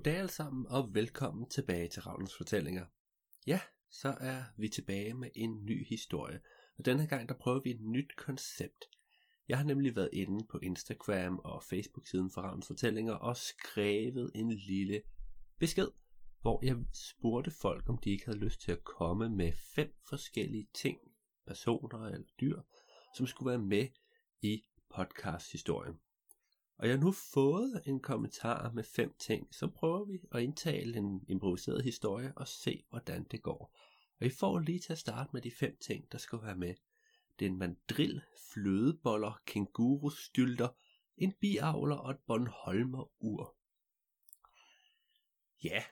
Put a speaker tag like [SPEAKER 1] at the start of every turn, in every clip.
[SPEAKER 1] Goddag alle sammen, og velkommen tilbage til Ravnens Fortællinger. Ja, så er vi tilbage med en ny historie, og denne gang der prøver vi et nyt koncept. Jeg har nemlig været inde på Instagram og Facebook-siden for Ravnens Fortællinger og skrevet en lille besked, hvor jeg spurgte folk, om de ikke havde lyst til at komme med fem forskellige ting, personer eller dyr, som skulle være med i podcast-historien. Og jeg har nu fået en kommentar med fem ting, så prøver vi at indtale en improviseret historie og se, hvordan det går. Og I får lige til at starte med de fem ting, der skal være med. Det er en mandrill, flødeboller, kængurustylter, en biavler og et Bornholmer ur. Ja,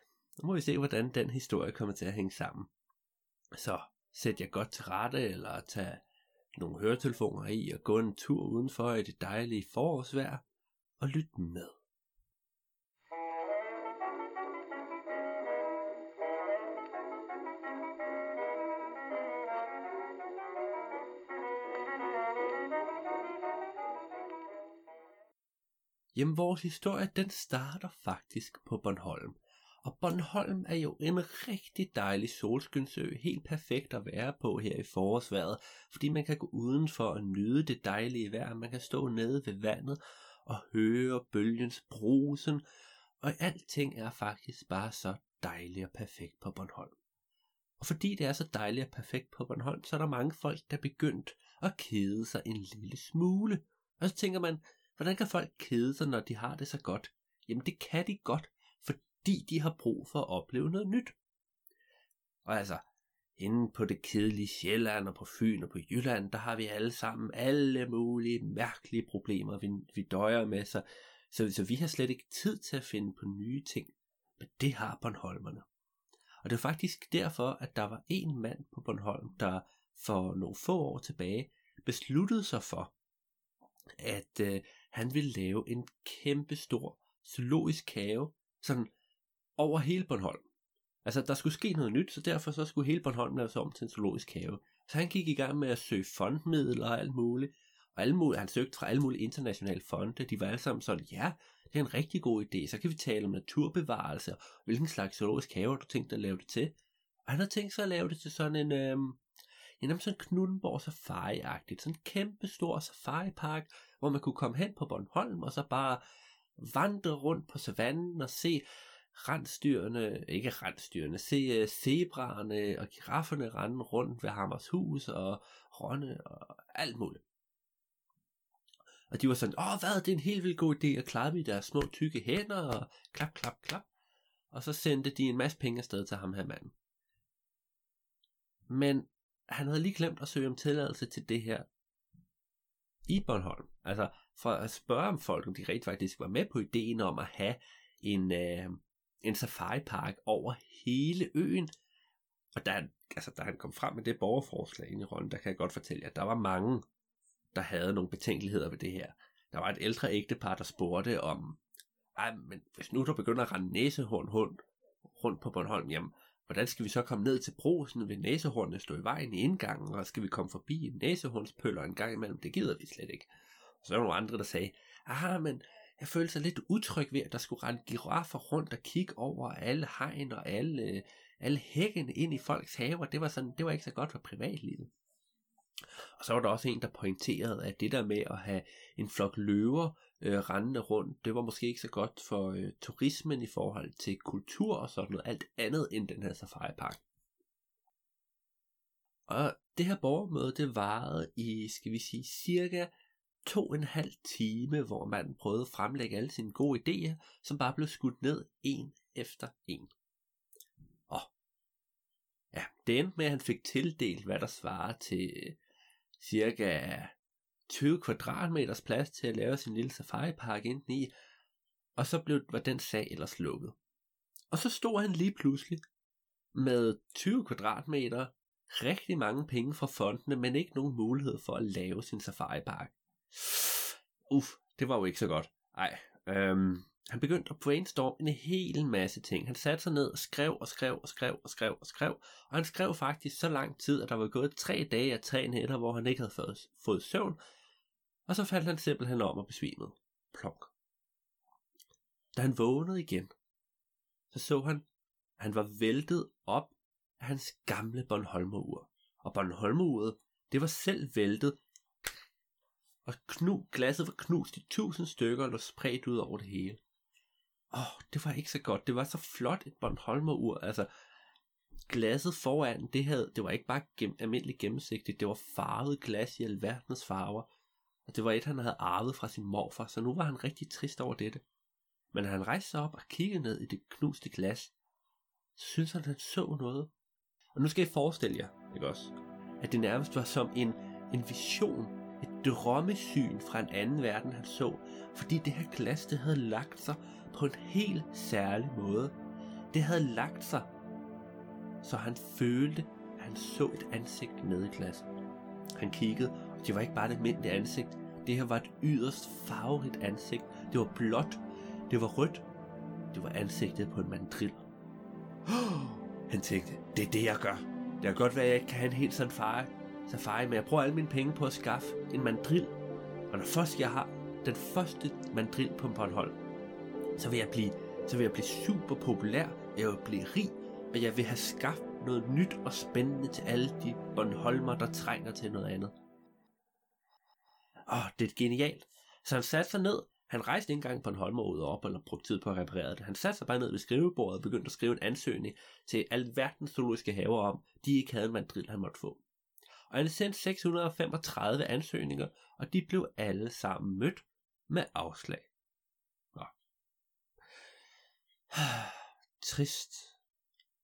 [SPEAKER 1] nu må vi se, hvordan den historie kommer til at hænge sammen. Så sæt jer godt til rette, eller tag nogle høretelefoner i og gå en tur udenfor i det dejlige forårsvejr, og lyt med. Jamen, vores historie, den starter faktisk på Bornholm. Og Bornholm er jo en rigtig dejlig solskynsø, helt perfekt at være på her i forårsværet, fordi man kan gå udenfor og nyde det dejlige vejr, man kan stå nede ved vandet og høre bølgens brusen, og alting er faktisk bare så dejligt og perfekt på Bornholm. Og fordi det er så dejligt og perfekt på Bornholm, så er der mange folk, der er begyndt at kede sig en lille smule. Og så tænker man, hvordan kan folk kede sig, når de har det så godt? Jamen det kan de godt, fordi de har brug for at opleve noget nyt. Og altså, inde på det kedelige Sjælland og på Fyn og på Jylland, der har vi alle sammen alle mulige mærkelige problemer, vi, vi døjer med, så, så, så vi har slet ikke tid til at finde på nye ting. Men det har Bornholmerne. Og det er faktisk derfor, at der var en mand på Bornholm, der for nogle få år tilbage besluttede sig for, at øh, han ville lave en kæmpe stor zoologisk have, sådan over hele Bornholm. Altså, der skulle ske noget nyt, så derfor så skulle hele Bornholm laves om til en zoologisk have. Så han gik i gang med at søge fondmidler og alt muligt. Og alle mulige, han søgte fra alle mulige internationale fonde. De var alle sammen sådan, ja, det er en rigtig god idé. Så kan vi tale om naturbevarelse, og hvilken slags zoologisk have du tænkt at lave det til. Og han har tænkt sig at lave det til sådan en, øhm, en sådan Knuttenborg Safari-agtigt. Sådan en kæmpe stor safari-park, hvor man kunne komme hen på Bornholm, og så bare vandre rundt på savannen og se rensdyrene, ikke rensdyrene, se uh, zebraerne og girafferne rende rundt ved Hammers hus og Ronne og alt muligt. Og de var sådan, åh hvad, det er en helt vildt god idé at klappe i deres små tykke hænder og klap, klap, klap. Og så sendte de en masse penge afsted til ham her manden. Men han havde lige glemt at søge om tilladelse til det her i Bornholm. Altså for at spørge om folk, om de rent faktisk var med på ideen om at have en, øh, en safaripark over hele øen. Og da han, altså, da han kom frem med det borgerforslag ind i Rønne, der kan jeg godt fortælle jer, at der var mange, der havde nogle betænkeligheder ved det her. Der var et ældre ægtepar, der spurgte om, ej, men hvis nu der begynder at rende næsehorn rundt, rundt på Bornholm, jamen, hvordan skal vi så komme ned til brosen ved næsehornene stå i vejen i indgangen, og skal vi komme forbi en næsehornspøller en gang imellem? Det gider vi slet ikke. Og så var der nogle andre, der sagde, ah, men jeg følte sig lidt utryg ved, at der skulle rende giraffer rundt og kigge over alle hegn og alle, alle hækkene ind i folks haver. Det var, sådan, det var ikke så godt for privatlivet. Og så var der også en, der pointerede, at det der med at have en flok løver øh, rendende rundt, det var måske ikke så godt for øh, turismen i forhold til kultur og sådan noget, alt andet end den her safari-park. Og det her borgermøde, det varede i, skal vi sige, cirka to og en halv time, hvor man prøvede at fremlægge alle sine gode idéer, som bare blev skudt ned en efter en. Og ja, det endte med, at han fik tildelt, hvad der svarer til øh, cirka 20 kvadratmeters plads til at lave sin lille safari-park i, og så blev, var den sag ellers lukket. Og så stod han lige pludselig med 20 kvadratmeter, rigtig mange penge fra fondene, men ikke nogen mulighed for at lave sin safari-park. Uff, det var jo ikke så godt. Ej, øhm, han begyndte at brainstorme en hel masse ting. Han satte sig ned og skrev og skrev og skrev og skrev og skrev. Og han skrev faktisk så lang tid, at der var gået tre dage og tre nætter, hvor han ikke havde fået, fået søvn. Og så faldt han simpelthen om og besvimede. Plonk. Da han vågnede igen, så så han, at han var væltet op af hans gamle Bornholmer-ur. Og Bornholmer-uret, det var selv væltet, og knu, glasset var knust i tusind stykker og lå spredt ud over det hele. Åh, oh, det var ikke så godt. Det var så flot et Bornholmer-ur. Altså, glasset foran, det, havde, det var ikke bare gem, almindeligt gennemsigtigt, det var farvet glas i alverdens farver. Og det var et, han havde arvet fra sin morfar, så nu var han rigtig trist over dette. Men han rejste sig op og kiggede ned i det knuste glas, så syntes han, at han så noget. Og nu skal I forestille jer, ikke også, at det nærmest var som en, en vision, drømmesyn fra en anden verden, han så, fordi det her glas, det havde lagt sig på en helt særlig måde. Det havde lagt sig, så han følte, at han så et ansigt nede i glasset. Han kiggede, og det var ikke bare et almindeligt ansigt. Det her var et yderst farverigt ansigt. Det var blåt, det var rødt, det var ansigtet på en mandrill. Han tænkte, det er det, jeg gør. Det kan godt være, at jeg ikke kan have en helt farve safari, men jeg bruge alle mine penge på at skaffe en mandril. Og når først jeg har den første mandril på Bornholm, så vil jeg blive, så vil jeg blive super populær, jeg vil blive rig, og jeg vil have skaffet noget nyt og spændende til alle de Bornholmer, der trænger til noget andet. Åh, det er genialt. Så han satte sig ned, han rejste ikke engang på en holmer op, eller brugte tid på at reparere det. Han satte sig bare ned ved skrivebordet og begyndte at skrive en ansøgning til alverdens zoologiske haver om, de ikke havde en mandril, han måtte få. Og han sendte 635 ansøgninger, og de blev alle sammen mødt med afslag. Nå. Trist.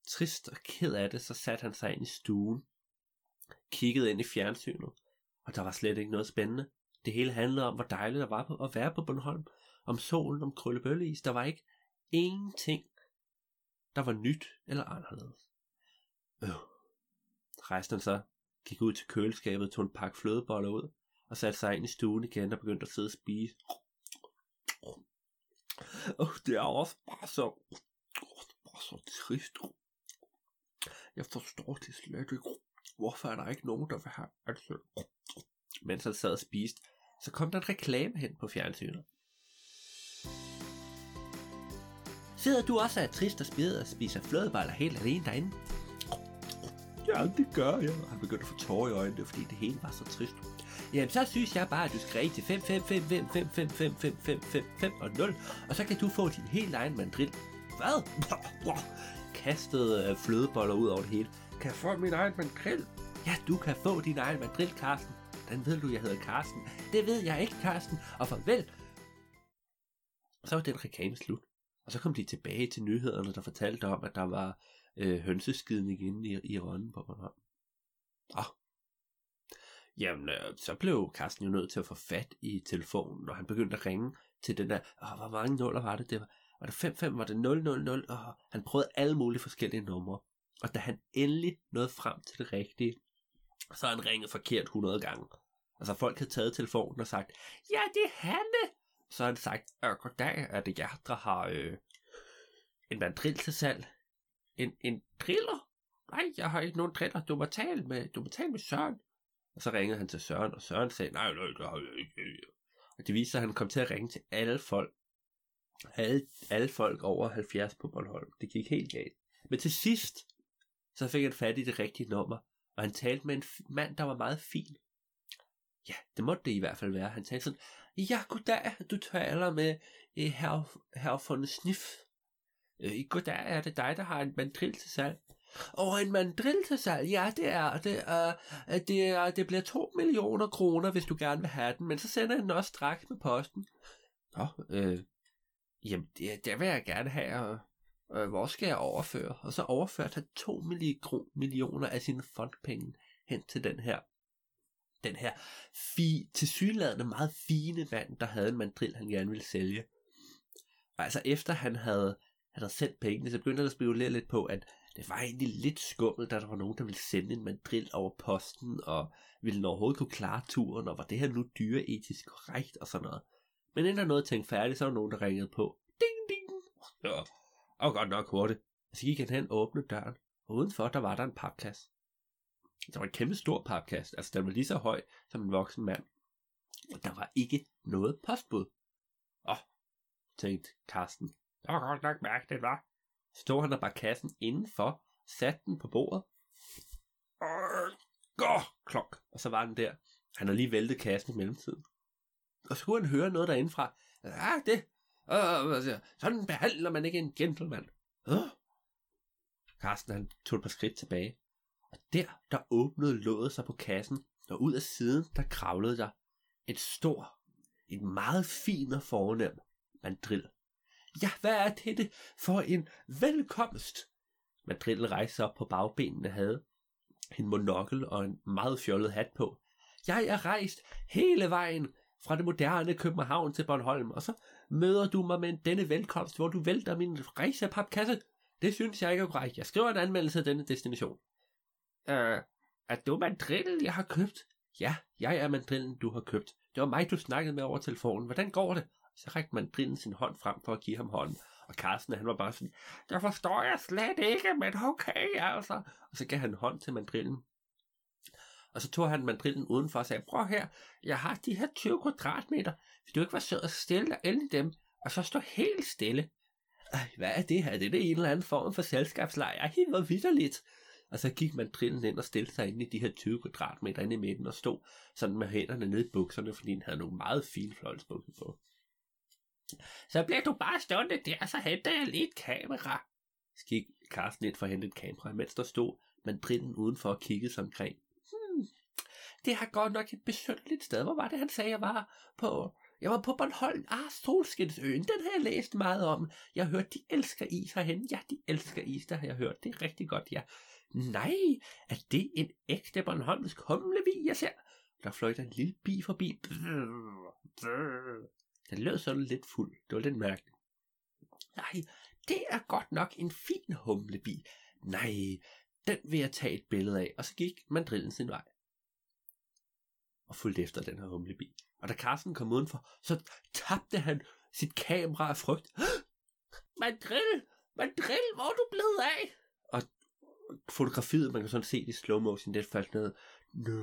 [SPEAKER 1] Trist og ked af det, så satte han sig ind i stuen, kiggede ind i fjernsynet, og der var slet ikke noget spændende. Det hele handlede om, hvor dejligt det var at være på Bornholm. Om solen, om krøllebølleis. Der var ikke ingenting, der var nyt eller anderledes. Øh. Rejste han så, gik ud til køleskabet, tog en pakke flødeboller ud, og satte sig ind i stuen igen og begyndte at sidde og spise. Og det er også bare så, bare så trist. Jeg forstår det slet ikke. Hvorfor er der ikke nogen, der vil have ansøg? Mens han sad og spiste, så kom der en reklame hen på fjernsynet. Sidder du også af trist og spider og spiser flødeballer helt alene derinde? Ja, det gør jeg. Han begyndte at få tårer i øjnene, fordi det hele var så trist. Jamen, så synes jeg bare, at du skal ringe til 5 5 5 5 5 5 5 5 5 5 5 og 0, og så kan du få din helt egen mandril. Hvad? Kastede flødeboller ud over det hele. Kan jeg få min egen mandril? Ja, du kan få din egen mandril, Karsten. Den ved du, jeg hedder Karsten. Det ved jeg ikke, Karsten. Og farvel. Så var den reklame slut. Og så kom de tilbage til nyhederne, der fortalte om, at der var øh, hønseskidning inde i, i Rønnen på Bornholm. Ah. Jamen, øh, så blev Carsten jo nødt til at få fat i telefonen, og han begyndte at ringe til den der, åh, hvor mange nuller var det? det var, var det 55, var det 000, og han prøvede alle mulige forskellige numre. Og da han endelig nåede frem til det rigtige, så han ringet forkert 100 gange. Altså folk havde taget telefonen og sagt, ja, det er Hanne. Så har han sagt, øh, goddag, er det jer, der har øh, en mandril til salg? En, en driller? Nej, jeg har ikke nogen driller. Du må tale med, du må tale med Søren. Og så ringede han til Søren, og Søren sagde, nej, nej, det har jeg ikke. Og det viste sig, at han kom til at ringe til alle folk. Alle, alle folk over 70 på Bornholm. Det gik helt galt. Men til sidst, så fik han fat i det rigtige nummer, og han talte med en mand, der var meget fin. Ja, det måtte det i hvert fald være. Han talte sådan, ja, goddag, du taler med eh, herr, herr von Sniff. Øh, I goddag, er det dig, der har en mandril til salg? Og en mandril til salg, ja, det er det. Uh, det, er, det bliver 2 millioner kroner, hvis du gerne vil have den, men så sender jeg den også straks med posten. Nå, øh, jamen, det, det vil jeg gerne have, og øh, hvor skal jeg overføre? Og så overførte han 2 millioner af sine fondpenge hen til den her den her fi, tilsyneladende meget fine mand, der havde en mandrill, han gerne ville sælge. Og altså efter han havde, han havde sendt pengene, så begyndte han at spekulere lidt på, at det var egentlig lidt skummelt, da der var nogen, der ville sende en mandrill over posten, og ville den overhovedet kunne klare turen, og var det her nu dyre etisk korrekt, og sådan noget. Men inden der nåede at tænke færdigt, så var nogen, der ringede på. Ding, ding! Ja, og godt nok hurtigt. Og så gik han hen og åbnede døren, og udenfor der var der en papkasse. Der var en kæmpe stor papkasse, altså den var lige så høj som en voksen mand. Og der var ikke noget postbud. Åh, tænkte Karsten. Det var godt nok mærkeligt, var. stod han der bare kassen indenfor, satte den på bordet. Gå, klok. Og så var den der. Han har lige væltet kassen i mellemtiden. Og så kunne han høre noget derindefra. Ja, det. Øh, sådan behandler man ikke en gentleman. Øh. Karsten han tog et par skridt tilbage. Og der, der åbnede låget sig på kassen, og ud af siden, der kravlede der et stort, et meget fin og fornem mandrill. Ja, hvad er dette for en velkomst? Mandrill rejste sig op på bagbenene havde en monokkel og en meget fjollet hat på. Jeg er rejst hele vejen fra det moderne København til Bornholm, og så møder du mig med denne velkomst, hvor du vælter min rejsepapkasse. Det synes jeg ikke er korrekt. Jeg skriver en anmeldelse af denne destination. Øh, er du mandrillen, jeg har købt? Ja, jeg er mandrillen, du har købt. Det var mig, du snakkede med over telefonen. Hvordan går det? Så rækte mandrillen sin hånd frem for at give ham hånden. Og Carsten, han var bare sådan, der forstår jeg slet ikke, men okay, altså. Og så gav han hånd til mandrillen. Og så tog han mandrillen udenfor og sagde, prøv her, jeg har de her 20 kvadratmeter. Vil du ikke være sød og stille dig ind i dem, og så stå helt stille? Ej, hvad er det her? Det er det en eller anden form for selskabslejr. Ej, hvor vidderligt. Og så gik mandrillen ind og stillede sig ind i de her 20 kvadratmeter inde i midten og stod sådan med hænderne nede i bukserne, fordi han havde nogle meget fine fløjlsbukser på. Så bliver du bare stående der, så henter jeg lige et kamera. Så gik ind for at hente et kamera, mens der stod mandrinden udenfor og kiggede sig omkring. Hmm, det har godt nok et besøndeligt sted. Hvor var det, han sagde, jeg var på? Jeg var på Bornholm. Ah, Solskinsøen. Den har jeg læst meget om. Jeg har hørt, de elsker is herhen. Ja, de elsker is, der har jeg hørt. Det er rigtig godt, ja. Nej, er det en ægte Bornholmsk humlevi, jeg ser? Der fløj der en lille bi forbi. Den lød sådan lidt fuld. Det var lidt mærkeligt. Nej, det er godt nok en fin humlebi. Nej, den vil jeg tage et billede af. Og så gik mandrillen sin vej. Og fulgte efter den her humlebi. Og da Carsten kom udenfor, så tabte han sit kamera af frygt. Mandrill! Mandrill, hvor er du blevet af? Og fotografiet, man kan sådan se det i slow motion, det faldt ned. Nø.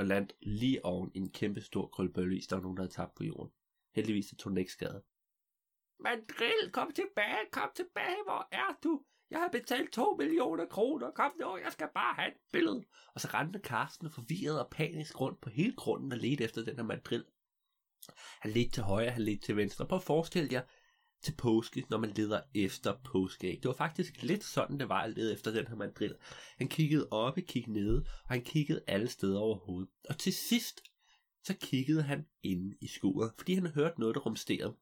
[SPEAKER 1] Og landt lige oven i en kæmpe stor krølbølleis, der var nogen, der havde tabt på jorden. Heldigvis så tog den ikke skade. Mandrill, kom tilbage, kom tilbage, hvor er du? Jeg har betalt 2 millioner kroner, kom nu, jeg skal bare have et billede. Og så rendte Karsten forvirret og panisk rundt på hele grunden og ledte efter den her mandrill. Han ledte til højre, han ledte til venstre. Prøv at forestille jer, til påske, når man leder efter påskeæg. Det var faktisk lidt sådan, det var at lede efter den her mandril. Han kiggede op, kiggede nede, og han kiggede alle steder overhovedet. Og til sidst, så kiggede han inde i skuret, fordi han hørte noget, der rumsterede.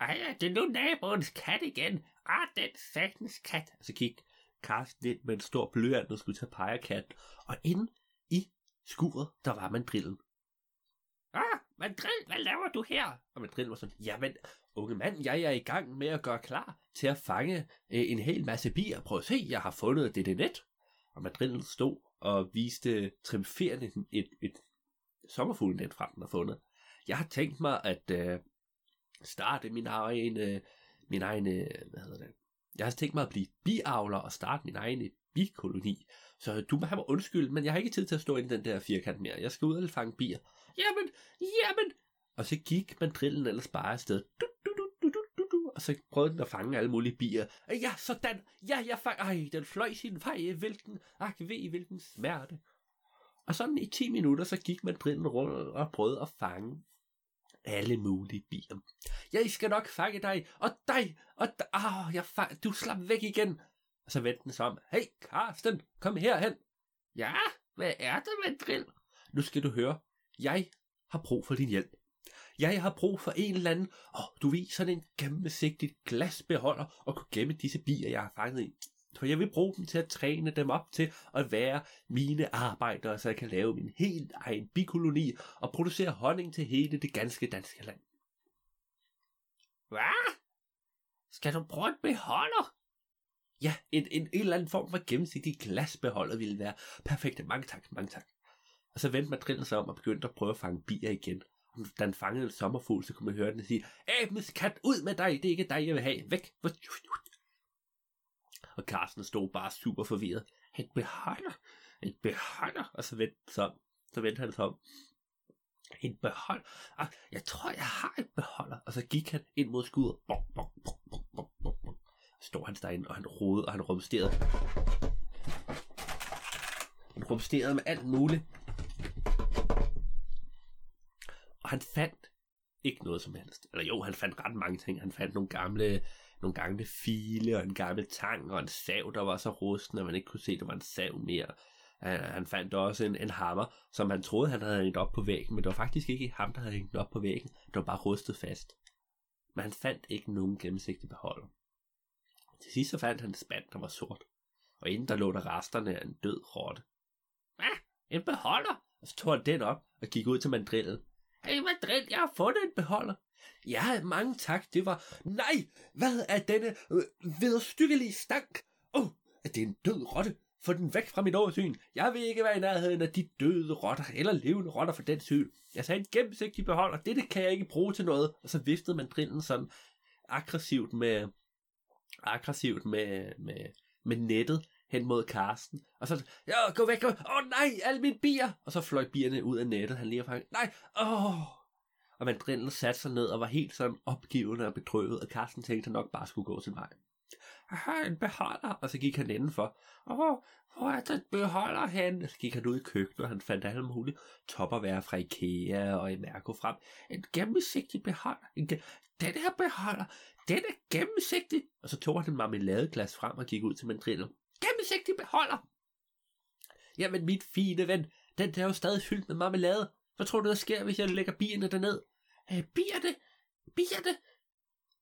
[SPEAKER 1] Ej, det er nu naboens kat igen. Ah, den satans kat. Så gik Karsten ind med en stor blyant og skulle tage pegekatten. Og inde i skuret, der var mandrillen. Ah, mandrill, hvad laver du her? Og mandrillen var sådan, jamen, unge mand, jeg er i gang med at gøre klar til at fange øh, en hel masse bier. Prøv at se, jeg har fundet det, det net. Og mandrillen stod og viste triumferende et, et, sommerfuglenet frem, den har fundet. Jeg har tænkt mig at øh, starte min egen, øh, min egen, øh, hvad hedder det? Jeg har tænkt mig at blive biavler og starte min egen bikoloni. Så du må have mig undskyld, men jeg har ikke tid til at stå ind i den der firkant mere. Jeg skal ud og fange bier. Jamen, jamen. Og så gik mandrillen ellers bare afsted. Du, du, du, du, du, du, du. Og så prøvede den at fange alle mulige bier. Ja, sådan. Ja, jeg fang... Ej, den fløj sin vej. Hvilken... Ak, ved hvilken smerte. Og sådan i 10 minutter, så gik mandrillen rundt og prøvede at fange alle mulige bier. Jeg skal nok fange dig, og dig, og dig. Oh, jeg fang... du slap væk igen. Og så vendte den sig om. Hey, Karsten, kom herhen. Ja, hvad er det, mandrill? Nu skal du høre. Jeg har brug for din hjælp. Jeg har brug for en eller anden, og oh, du ved, sådan en gennemsigtig glasbeholder, og kunne gemme disse bier, jeg har fanget i. For jeg vil bruge dem til at træne dem op til at være mine arbejdere, så jeg kan lave min helt egen bikoloni og producere honning til hele det ganske danske land. Hvad? Skal du bruge en beholder? Ja, en, en, en eller anden form for gennemsigtig glasbeholder ville være perfekt. Mange tak, mange tak. Og så vendte madrillen sig om og begyndte at prøve at fange bier igen. Og da han fangede en sommerfugl, så kunne man høre den sige, Abens kat, ud med dig, det er ikke dig, jeg vil have, væk. Og Carsten stod bare super forvirret. En beholder, en beholder. Og så vendte, så, så vendte han sig om. en behold. Ah, jeg tror, jeg har et beholder. Og så gik han ind mod skuddet. Bok, bok, bok, bok, bok, bok, står han derinde, og han rodede, og han rumsterede. Han rumsterede med alt muligt. Og han fandt ikke noget som helst. Eller jo, han fandt ret mange ting. Han fandt nogle gamle, nogle gamle file, og en gammel tang, og en sav, der var så rusten, at man ikke kunne se, at det var en sav mere. Han, han fandt også en, en hammer, som han troede, han havde hængt op på væggen, men det var faktisk ikke ham, der havde hængt den op på væggen. Det var bare rustet fast. Men han fandt ikke nogen gennemsigtig beholder. Til sidst så fandt han en spand, der var sort. Og inden der lå der resterne af en død rotte. Hvad? En beholder? Og så tog han den op og gik ud til mandrillen. Hey mandrill, jeg har fundet en beholder. Ja, mange tak, det var... Nej, hvad er denne øh, vedstykkelige stank? Åh, oh, er det en død rotte? Få den væk fra mit oversyn. Jeg vil ikke være i nærheden af de døde rotter, eller levende rotter for den syn. Jeg sagde en gennemsigtig beholder, dette kan jeg ikke bruge til noget. Og så viftede mandrillen sådan aggressivt med, aggressivt med, med, med nettet hen mod Karsten. Og så, ja, gå væk, gå. Åh oh, nej, alle mine bier. Og så fløj bierne ud af nettet. Han lige fanget. Nej, åh. Oh. Og mandrillen satte sig ned og var helt sådan opgivende og bedrøvet, og Karsten tænkte, at han nok bare skulle gå sin vej. Jeg har en beholder, og så gik han indenfor. Åh, hvor er den beholder hen? Så gik han ud i køkkenet, og han fandt alle mulige topperværer fra Ikea og Emerco frem. En gennemsigtig beholder. En ge- den her beholder, den er gennemsigtig. Og så tog han en marmeladeglas frem og gik ud til mandrillen. Gennemsigtig beholder. Jamen, mit fine ven, den der er jo stadig fyldt med marmelade. Hvad tror du, der sker, hvis jeg lægger bierne derned? Øh, bierne? Bierne?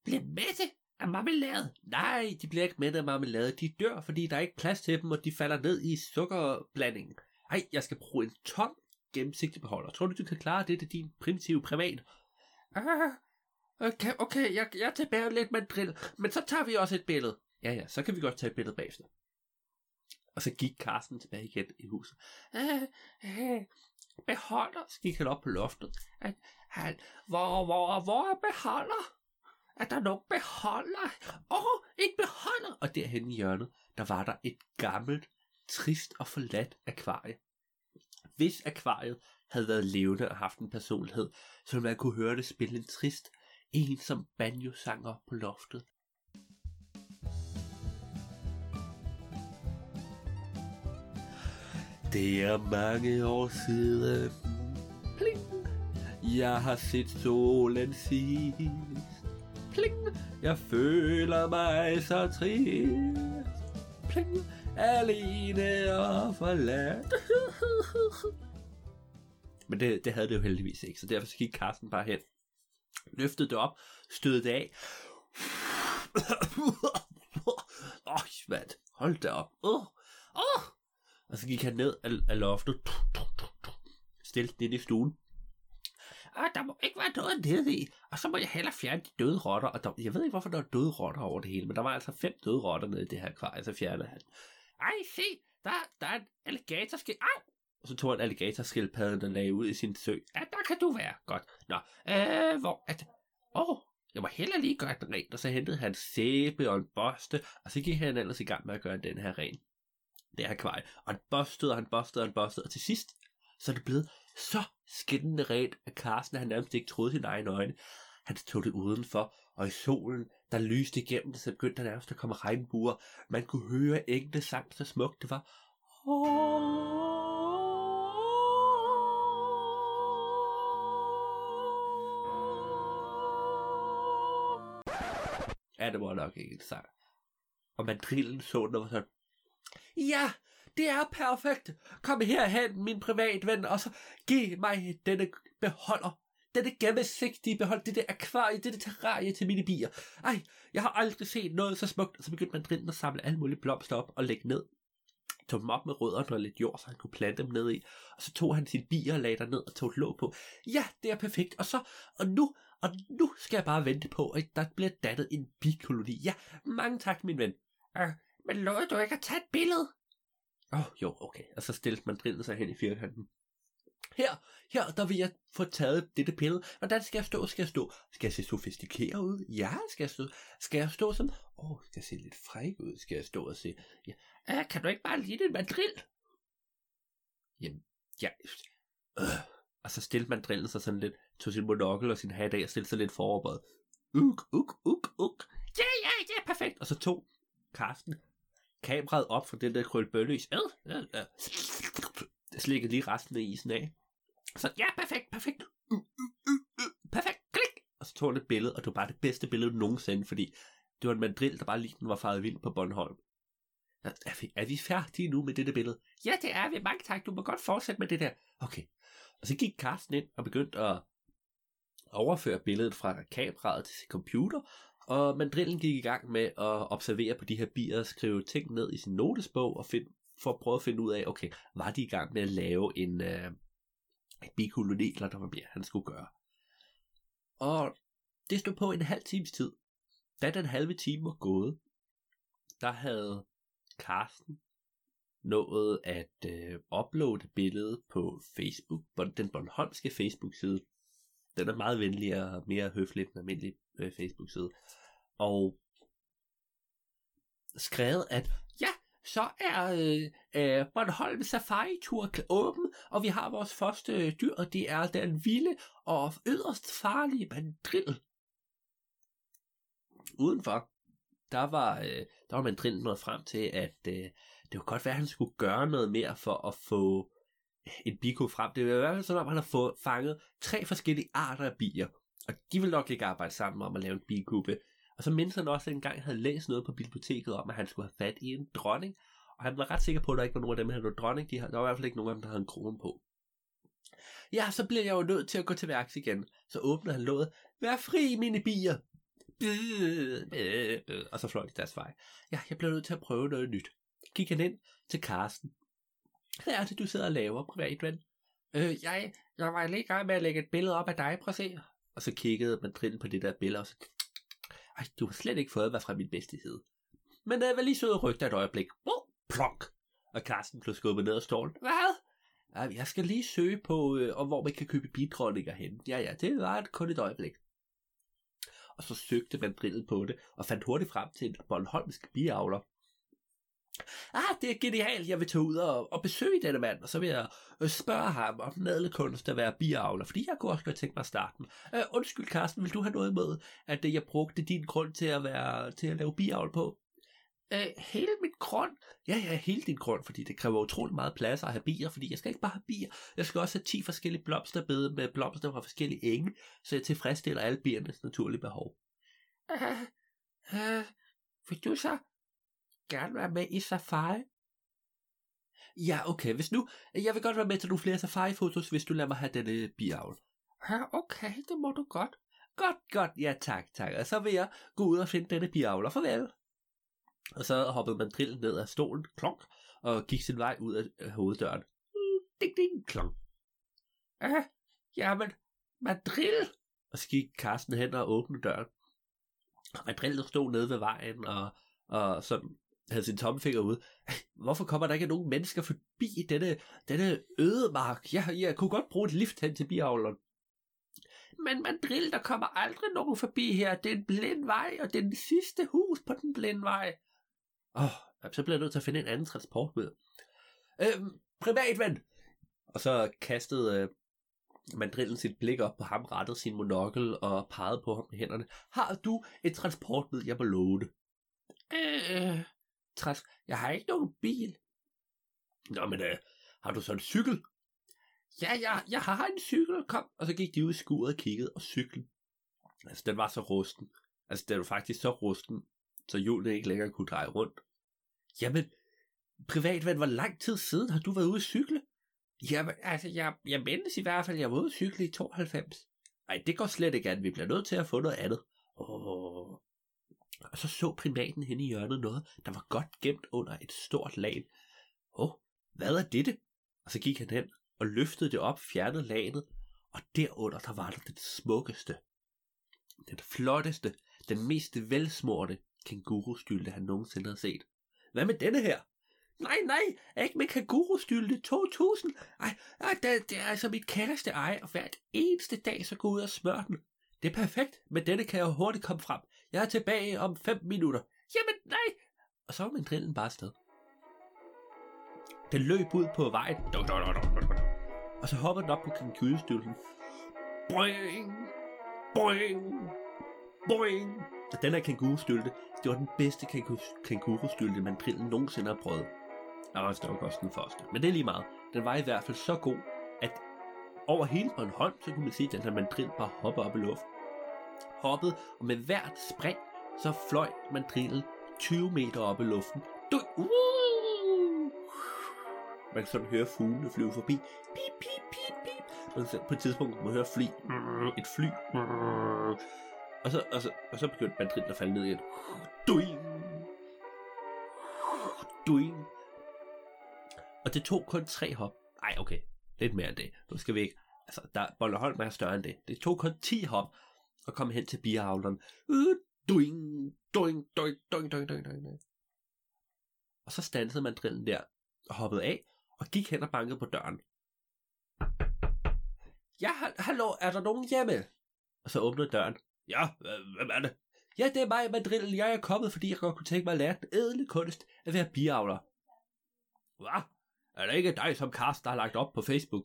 [SPEAKER 1] Bliver mætte af marmelade? Nej, de bliver ikke mætte af marmelade. De dør, fordi der er ikke plads til dem, og de falder ned i sukkerblandingen. Ej, jeg skal bruge en tom gennemsigtig beholder. Tror du, du kan klare det til din primitive privat? Ah, okay, okay, jeg, jeg tilbage lidt med en drill, men så tager vi også et billede. Ja, ja, så kan vi godt tage et billede bagefter. Og så gik Carsten tilbage igen i huset. Øh, øh, beholder, så gik han op på loftet. Han, han, hvor, hvor, hvor er beholder? Er der nogen beholder? Åh, oh, beholder! Og derhen i hjørnet, der var der et gammelt, trist og forladt akvarie. Hvis akvariet havde været levende og haft en personlighed, så ville man kunne høre det spille en trist, ensom banjo-sanger på loftet. Det er mange år siden. Pling. Jeg har set solen sidst. Pling. Jeg føler mig så trist. Pling. Alene og forladt. Men det, det havde det jo heldigvis ikke, så derfor så gik Carsten bare hen. Løftede det op, stødte det af. Åh, oh, hvad? Hold da op. Åh, oh, oh. Og så gik han ned af, af loftet. Stille ind i stuen. Og der må ikke være noget nede i. Og så må jeg hellere fjerne de døde rotter. Og der, jeg ved ikke, hvorfor der var døde rotter over det hele, men der var altså fem døde rotter nede i det her akvarie, så fjernede han. Ej, se, der, der er en alligatorskil. Au! Og så tog han alligatorskildpadden, der lagde ud i sin sø. Ja, der kan du være. Godt. Nå, øh, hvor at... Åh, oh, jeg må hellere lige gøre den ren, Og så hentede han sæbe og en børste, og så gik han ellers i gang med at gøre den her ren det her akvarie. Og han bostede, og han bostede, og han bostede. Og til sidst, så er det blevet så skinnende rent, at Carsten han nærmest ikke troede sine egne øjne. Han tog det udenfor, og i solen, der lyste igennem det, så begyndte der nærmest at komme regnbuer. Man kunne høre engle sang, så smukt det var. Ja, det var nok ikke en sang. Og mandrillen så den og var sådan, Ja, det er perfekt. Kom herhen, min privatven, og så giv mig denne beholder. Denne gennemsigtige behold, det der akvarie, det der terrarie til mine bier. Ej, jeg har aldrig set noget så smukt. Så begyndte man at samle alle mulige blomster op og lægge ned. Tog dem op med rødderne og lidt jord, så han kunne plante dem ned i. Og så tog han sine bier og lagde der ned og tog et låg på. Ja, det er perfekt. Og så, og nu, og nu skal jeg bare vente på, at der bliver dannet en bikoloni. Ja, mange tak, min ven. Uh, men lovede du ikke at tage et billede? Åh, oh, jo, okay. Og så stillede man sig hen i firkanten. Her, her, der vil jeg få taget dette pille. Hvordan skal jeg stå? Skal jeg stå? Skal jeg se sofistikeret ud? Ja, skal jeg stå? Skal jeg stå som... Åh, oh, skal jeg se lidt fræk ud? Skal jeg stå og se... Ja. Ah, kan du ikke bare lide en mandril? Jamen, ja... Øh, Og så stillede mandrillen sig sådan lidt, tog sin monokkel og sin hat af og stillede sig lidt foroverbøjet. Uk, uk, uk, uk. Ja, ja, ja, perfekt. Og så tog Karsten kameraet op fra den der krølbøløs. Øh, øh, øh. Slikkede lige resten af isen af. Så ja, perfekt, perfekt. Uh, uh, uh, uh, perfekt, klik. Og så tog han et billede, og det var bare det bedste billede nogensinde, fordi det var en mandrill, der bare lige den var faret vild på Bornholm. Er vi, er vi færdige nu med dette billede? Ja, det er vi. Mange tak. Du må godt fortsætte med det der. Okay. Og så gik Carsten ind og begyndte at overføre billedet fra kameraet til sin computer, og mandrillen gik i gang med at observere på de her bier og skrive ting ned i sin notesbog og find, for at prøve at finde ud af, okay, var de i gang med at lave en, øh, en bikoloni, eller der var mere, han skulle gøre. Og det stod på en halv times tid. Da den halve time var gået, der havde Carsten nået at øh, uploade billedet på Facebook, den Bornholmske Facebook-side. Den er meget venligere og mere høflig end almindelig øh, Facebook-side. Og skrevet, at ja, så er øh, øh, Bornholm Safari Tour åben, og vi har vores første øh, dyr, og det er den vilde og yderst farlige mandrill. Udenfor, der var, øh, der var mandrillen nået frem til, at øh, det kunne godt være, at han skulle gøre noget mere for at få en biko frem. Det var i hvert fald sådan, at han har fået fanget tre forskellige arter af bier. Og de vil nok ikke arbejde sammen om at lave en bikube. Og så mindes han også, at han engang havde læst noget på biblioteket om, at han skulle have fat i en dronning. Og han var ret sikker på, at der ikke var nogen af dem, der havde dronning. De havde, der var i hvert fald ikke nogen af dem, der havde en krone på. Ja, så bliver jeg jo nødt til at gå til værks igen. Så åbner han låget. Vær fri, mine bier! Og så fløj de deres vej. Ja, jeg bliver nødt til at prøve noget nyt. Gik han ind til Karsten. Hvad er det, du sidder og laver, privatven? Øh, jeg, jeg var lige i gang med at lægge et billede op af dig, prøv at se. Og så kiggede man på det der billede, og så... Ej, du har slet ikke fået hvad fra min bedste side. Men øh, var lige så og rygte et øjeblik. Oh, plonk! Og Karsten blev skubbet ned af stolen. Hvad? Jeg skal lige søge på, øh, om hvor man kan købe bidronninger hen. Ja, ja, det var et, kun et øjeblik. Og så søgte man drillet på det, og fandt hurtigt frem til en Bornholmsk biavler, ah, det er genialt, jeg vil tage ud og, og besøge denne mand, og så vil jeg øh, spørge ham om nadelkunst at være biavler, fordi jeg kunne også godt tænke mig at starte den. Uh, undskyld, Carsten, vil du have noget med, at uh, jeg brugte din grund til at, være, til at lave biavl på? Uh, hele min grund? Ja, ja, hele din grund, fordi det kræver utrolig meget plads at have bier, fordi jeg skal ikke bare have bier, jeg skal også have 10 forskellige blomsterbede med blomster fra forskellige enge, så jeg tilfredsstiller alle biernes naturlige behov. Uh, uh, vil du så gerne være med i safari? Ja, okay, hvis nu, jeg vil godt være med til nogle flere safari-fotos, hvis du lader mig have denne biavl. Ja, okay, det må du godt. Godt, godt, ja tak, tak. Og så vil jeg gå ud og finde denne biavl, og farvel. Og så hoppede man drillen ned af stolen, klonk, og gik sin vej ud af hoveddøren. Ding, ding, klonk. Ja, jamen, Madrid. Og så gik Carsten hen og åbnede døren. Og Madrid stod nede ved vejen, og, og sådan havde sin tommelfinger ud. Hvorfor kommer der ikke nogen mennesker forbi denne, denne ødemark? Jeg, jeg kunne godt bruge et lift hen til biavleren. Men Madrid, der kommer aldrig nogen forbi her. Det er en blind vej, og det er den sidste hus på den blinde vej. Åh, oh, så bliver jeg nødt til at finde en anden transportmiddel. Øhm, privatven! Og så kastede øh, mandrillen sit blik op på ham, rettede sin monokkel og pegede på ham med hænderne. Har du et transportmiddel, jeg må låne? Øh, træsk. Jeg har ikke nogen bil. Nå, men øh, har du så en cykel? Ja, jeg, jeg har en cykel, kom. Og så gik de ud i skuret og kiggede, og cyklen. Altså, den var så rusten. Altså, den var faktisk så rusten, så hjulene ikke længere kunne dreje rundt. Jamen, privatven, hvor lang tid siden har du været ude at cykle? Jamen, altså, jeg, jeg mindes i hvert fald, jeg var ude at cykle i 92. Nej, det går slet ikke an. Vi bliver nødt til at få noget andet. Åh, og så så primaten hen i hjørnet noget, der var godt gemt under et stort lag. Åh, oh, hvad er dette? Og så gik han hen og løftede det op, fjernede laget, og derunder der var der den smukkeste, den flotteste, den mest velsmorte kængurustylde, han nogensinde havde set. Hvad med denne her? Nej, nej, ikke med kængurustylde 2000. Ej, ej det, det er altså mit kæreste ej, og hver eneste dag så gå ud og smøre den. Det er perfekt, men denne kan jeg hurtigt komme frem. Jeg er tilbage om 5 minutter. Jamen nej! Og så var min drillen bare afsted. Den løb ud på vejen. Og så hoppede den op på kangurustylten. Boing! Boing! Boing! Og den her kangurustylte, det var den bedste kangurustylte, man drillen nogensinde har prøvet. Og også nok også den første. Men det er lige meget. Den var i hvert fald så god, at over hele Bornholm, så kunne man se, at den her mandrill bare hoppe op i luften. Hoppede, og med hvert spring, så fløj mandrillen 20 meter op i luften. Du, uh! Man kan sådan høre fuglene flyve forbi. Pip, pip, pip, pip. Man kan på et tidspunkt man høre fly. Et fly. Og så, og så, og så begyndte mandrillen at falde ned igen. Duing. Duing. Og det tog kun tre hop. Ej, okay. Lidt mere end det. Nu skal vi ikke... Altså, der, Bolleholm er større end det. Det tog kun 10 hop og kom hen til biavleren. Øh, doing, doing, doing, doing, doing, doing, doing. Og så stansede man drillen der og hoppede af og gik hen og bankede på døren. Ja, hallo, er der nogen hjemme? Og så åbnede døren. Ja, hvem er det? Ja, det er mig, Madrillen. Jeg er kommet, fordi jeg godt kunne tænke mig at lære den ædle kunst at være biavler. Hvad? Er det ikke dig, som Karsten har lagt op på Facebook?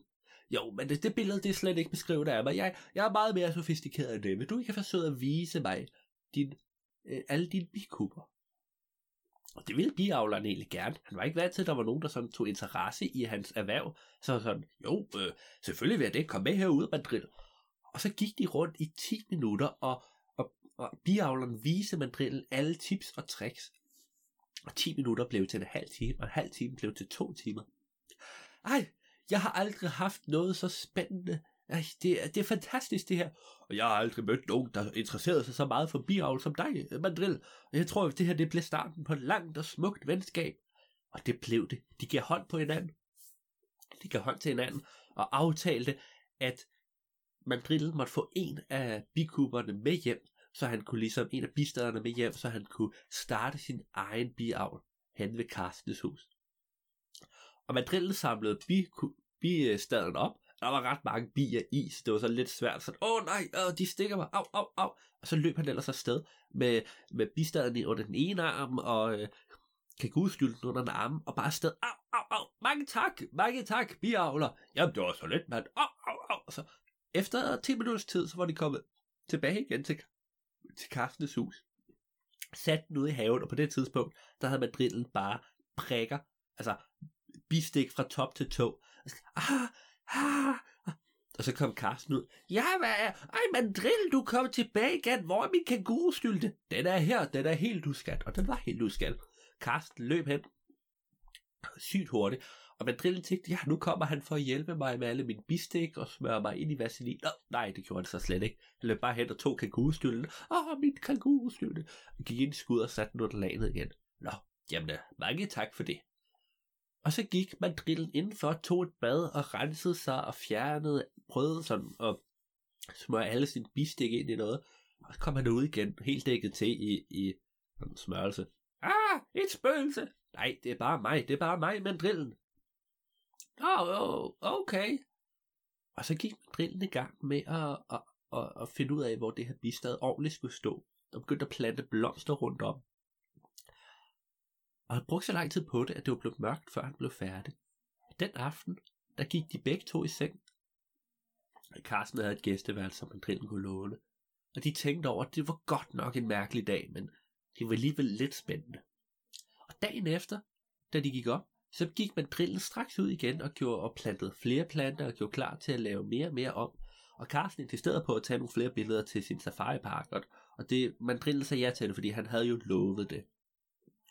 [SPEAKER 1] Jo, men det, det billede, det er slet ikke beskrevet af mig. Jeg, jeg er meget mere sofistikeret end det. Vil du ikke have forsøgt at vise mig din, øh, alle dine bikubber? Og det ville biavleren egentlig gerne. Han var ikke vant til, at der var nogen, der sådan tog interesse i hans erhverv. Så sådan, jo, øh, selvfølgelig vil jeg det. Kom med herude, Madrid. Og så gik de rundt i 10 minutter, og, og, og biavleren viste mandrillen alle tips og tricks. Og 10 minutter blev til en halv time, og en halv time blev til to timer. Ej, jeg har aldrig haft noget så spændende. Ej, det, er, det er fantastisk det her. Og jeg har aldrig mødt nogen, der interesserede sig så meget for biavl som dig, Mandrill. Og jeg tror, at det her det blev starten på et langt og smukt venskab. Og det blev det. De gav hånd på hinanden. De gav hånd til hinanden og aftalte, at Mandrill måtte få en af bikuberne med hjem, så han kunne ligesom en af bistaderne med hjem, så han kunne starte sin egen biavl hen ved Carstens hus. Og Madrid samlede bi, bistaden op, der var ret mange bier i, så det var så lidt svært. Så, åh nej, åh, de stikker mig, au, au, au. Og så løb han ellers afsted med, med bistaden under den ene arm, og øh, kagudskylden under den arm, og bare afsted, au, au, au, mange tak, mange tak, biavler. Jamen, det var så lidt, mand, au, au, au. Og så efter 10 minutters tid, så var de kommet tilbage igen til, til Karstens hus. Sat den ude i haven, og på det tidspunkt, der havde Madrillen bare prikker, altså bistik fra top til tå. Ah, ah, ah, og så kom Karsten ud. Ja, hvad er? Ej, Mandrill, du kom tilbage igen. Hvor er min kangurustylte? Den er her, den er helt uskat. Og den var helt uskat. Karsten løb hen. Sygt hurtigt. Og Mandrillen tænkte, ja, nu kommer han for at hjælpe mig med alle mine bistik og smøre mig ind i vaselin. Nå, nej, det gjorde han så slet ikke. Han løb bare hen og tog kangurustylten. Åh, min kangurustylte. Og gik ind i skud og satte den under igen. Nå, jamen, øh, mange tak for det. Og så gik mandrillen indenfor, tog et bad og rensede sig og fjernede, prøvede sådan at smøre alle sine bistik ind i noget. Og så kom han ud igen, helt dækket til i, i en smørelse. Ah, et spøgelse! Nej, det er bare mig, det er bare mig, mandrillen. Åh, oh, okay. Og så gik mandrillen i gang med at, at, at, at finde ud af, hvor det her bistad ordentligt skulle stå. Og begyndte at plante blomster rundt om. Og han brugte så lang tid på det, at det var blevet mørkt, før han blev færdig. Den aften, der gik de begge to i seng. Carsten havde et gæsteværelse, som Andrillen kunne låne. Og de tænkte over, at det var godt nok en mærkelig dag, men det var alligevel lidt spændende. Og dagen efter, da de gik op, så gik mandrillen straks ud igen og gjorde og plantede flere planter og gjorde klar til at lave mere og mere om. Og Carsten insisterede på at tage nogle flere billeder til sin safaripark, og det mandrillen sagde ja til det, fordi han havde jo lovet det.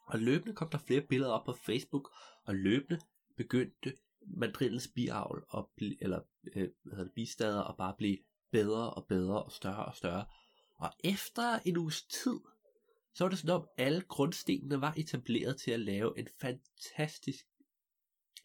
[SPEAKER 1] Og løbende kom der flere billeder op på Facebook, og løbende begyndte mandrillens biavl, og eller øh, hvad hedder det, bistader, og bare blive bedre og bedre og større og større. Og efter en uges tid, så var det sådan om, alle grundstenene var etableret til at lave en fantastisk,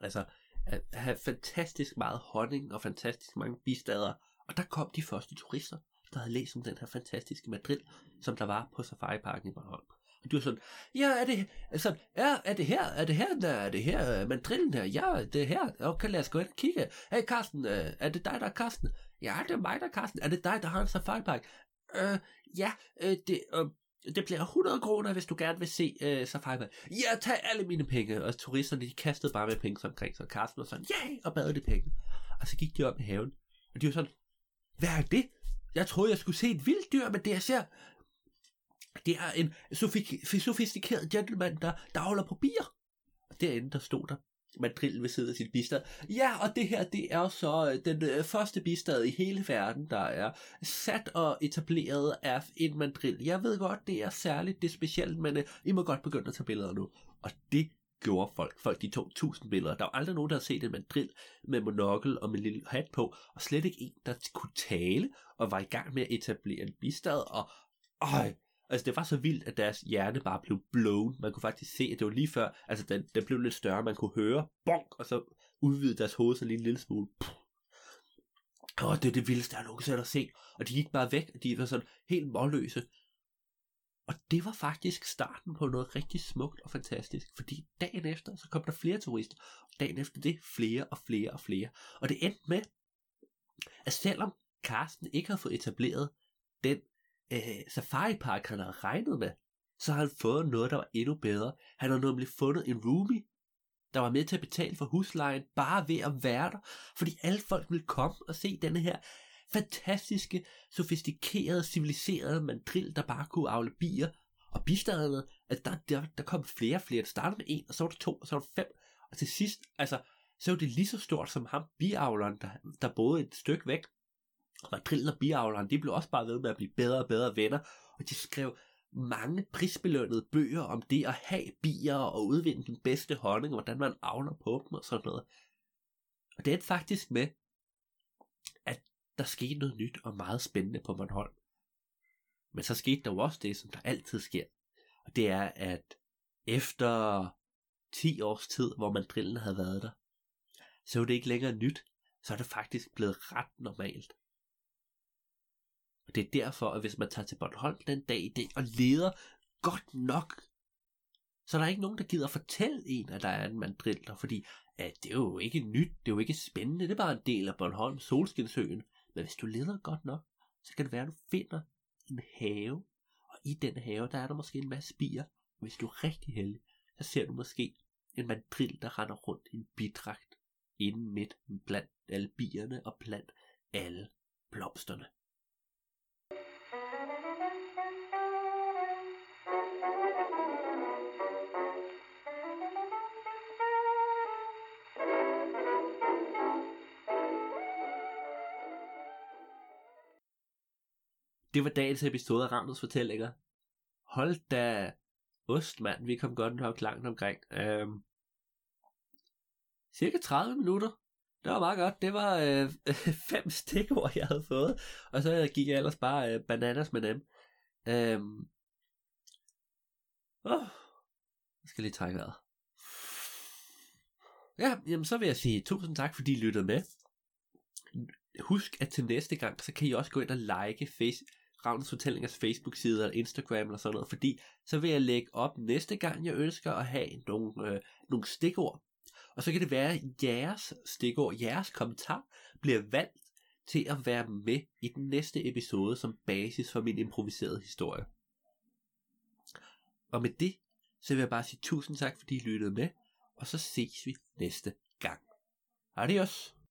[SPEAKER 1] altså at have fantastisk meget honning og fantastisk mange bistader. Og der kom de første turister, der havde læst om den her fantastiske madrid, som der var på Safari Parken i Bornholm. Og du er sådan, ja, er det, altså, ja, er det her, er det her, der, er det her, øh, men trillen her, ja, det er her, okay, lad os gå ind og kigge. Hey, Carsten, øh, er det dig, der er Carsten? Ja, det er mig, der er Carsten. Er det dig, der har en safari park? Øh, ja, øh, det, øh, det bliver 100 kroner, hvis du gerne vil se øh, Safari Park. Ja, tag alle mine penge. Og turisterne, de kastede bare med penge omkring, så Carsten var sådan, ja, yeah! og bad de penge. Og så gik de op i haven, og de var sådan, hvad er det? Jeg troede, jeg skulle se et vildt dyr, men det jeg ser, det er en sofistikeret gentleman, der, dagler på bier. Og derinde, der stod der mandrill ved siden af sit bistad. Ja, og det her, det er så øh, den øh, første bistad i hele verden, der er sat og etableret af en mandrill. Jeg ved godt, det er særligt, det er specielt, men øh, I må godt begynde at tage billeder nu. Og det gjorde folk. Folk de tog tusind billeder. Der var aldrig nogen, der havde set en mandrill med monokkel og med en lille hat på, og slet ikke en, der kunne tale og var i gang med at etablere en bistad, og øj, Altså, det var så vildt, at deres hjerne bare blev blown. Man kunne faktisk se, at det var lige før, altså, den, den blev lidt større. Man kunne høre, bonk, og så udvidede deres hoved så lige en lille smule. Åh, det er det vildeste, jeg nogensinde har set. Og de gik bare væk, og de var sådan helt målløse. Og det var faktisk starten på noget rigtig smukt og fantastisk, fordi dagen efter, så kom der flere turister, og dagen efter det, flere og flere og flere. Og det endte med, at selvom Carsten ikke havde fået etableret den øh, Safari Park, han havde regnet med, så har han fået noget, der var endnu bedre. Han har nemlig fundet en roomie, der var med til at betale for huslejen, bare ved at være der, fordi alle folk ville komme og se denne her fantastiske, sofistikerede, civiliserede mandrill, der bare kunne afle bier, og bistaderne, at der, der, der kom flere og flere. Det startede med en, og så var der to, og så var der fem, og til sidst, altså, så var det lige så stort som ham, biavleren, der, der boede et stykke væk, Reprillen og biavleren, de blev også bare ved med at blive bedre og bedre venner, og de skrev mange prisbelønnede bøger om det at have bier og udvinde den bedste honning, hvordan man avler på dem og sådan noget. Og det er faktisk med, at der skete noget nyt og meget spændende på Bornholm. Men så skete der jo også det, som der altid sker. Og det er, at efter 10 års tid, hvor mandrillen havde været der, så er det ikke længere nyt. Så er det faktisk blevet ret normalt. Og det er derfor, at hvis man tager til Bornholm den dag i dag og leder godt nok, så der er ikke nogen, der gider fortælle en, at der er en mandriller, fordi at det er jo ikke nyt, det er jo ikke spændende, det er bare en del af Bornholm, Solskinsøen. Men hvis du leder godt nok, så kan det være, at du finder en have, og i den have, der er der måske en masse bier. Hvis du er rigtig heldig, så ser du måske en mandril, der render rundt i en bidragt, inden midt blandt alle bierne og blandt alle blomsterne. Det var dagens episode af Ramtes Fortællinger. Hold da ost, mand. Vi kom godt nok langt omkring. Øhm, cirka 30 minutter. Det var meget godt. Det var øh, fem stikord, jeg havde fået. Og så gik jeg ellers bare øh, bananas med dem. Øhm, åh, jeg skal lige trække vejret. Ja, jamen så vil jeg sige tusind tak, fordi I lyttede med. Husk, at til næste gang, så kan I også gå ind og like face, Ravnens Fortællingers Facebook-side eller Instagram eller sådan noget, fordi så vil jeg lægge op næste gang, jeg ønsker at have nogle, øh, nogle stikord. Og så kan det være, at jeres stikord, jeres kommentar, bliver valgt til at være med i den næste episode som basis for min improviserede historie. Og med det, så vil jeg bare sige tusind tak, fordi I lyttede med, og så ses vi næste gang. Adios!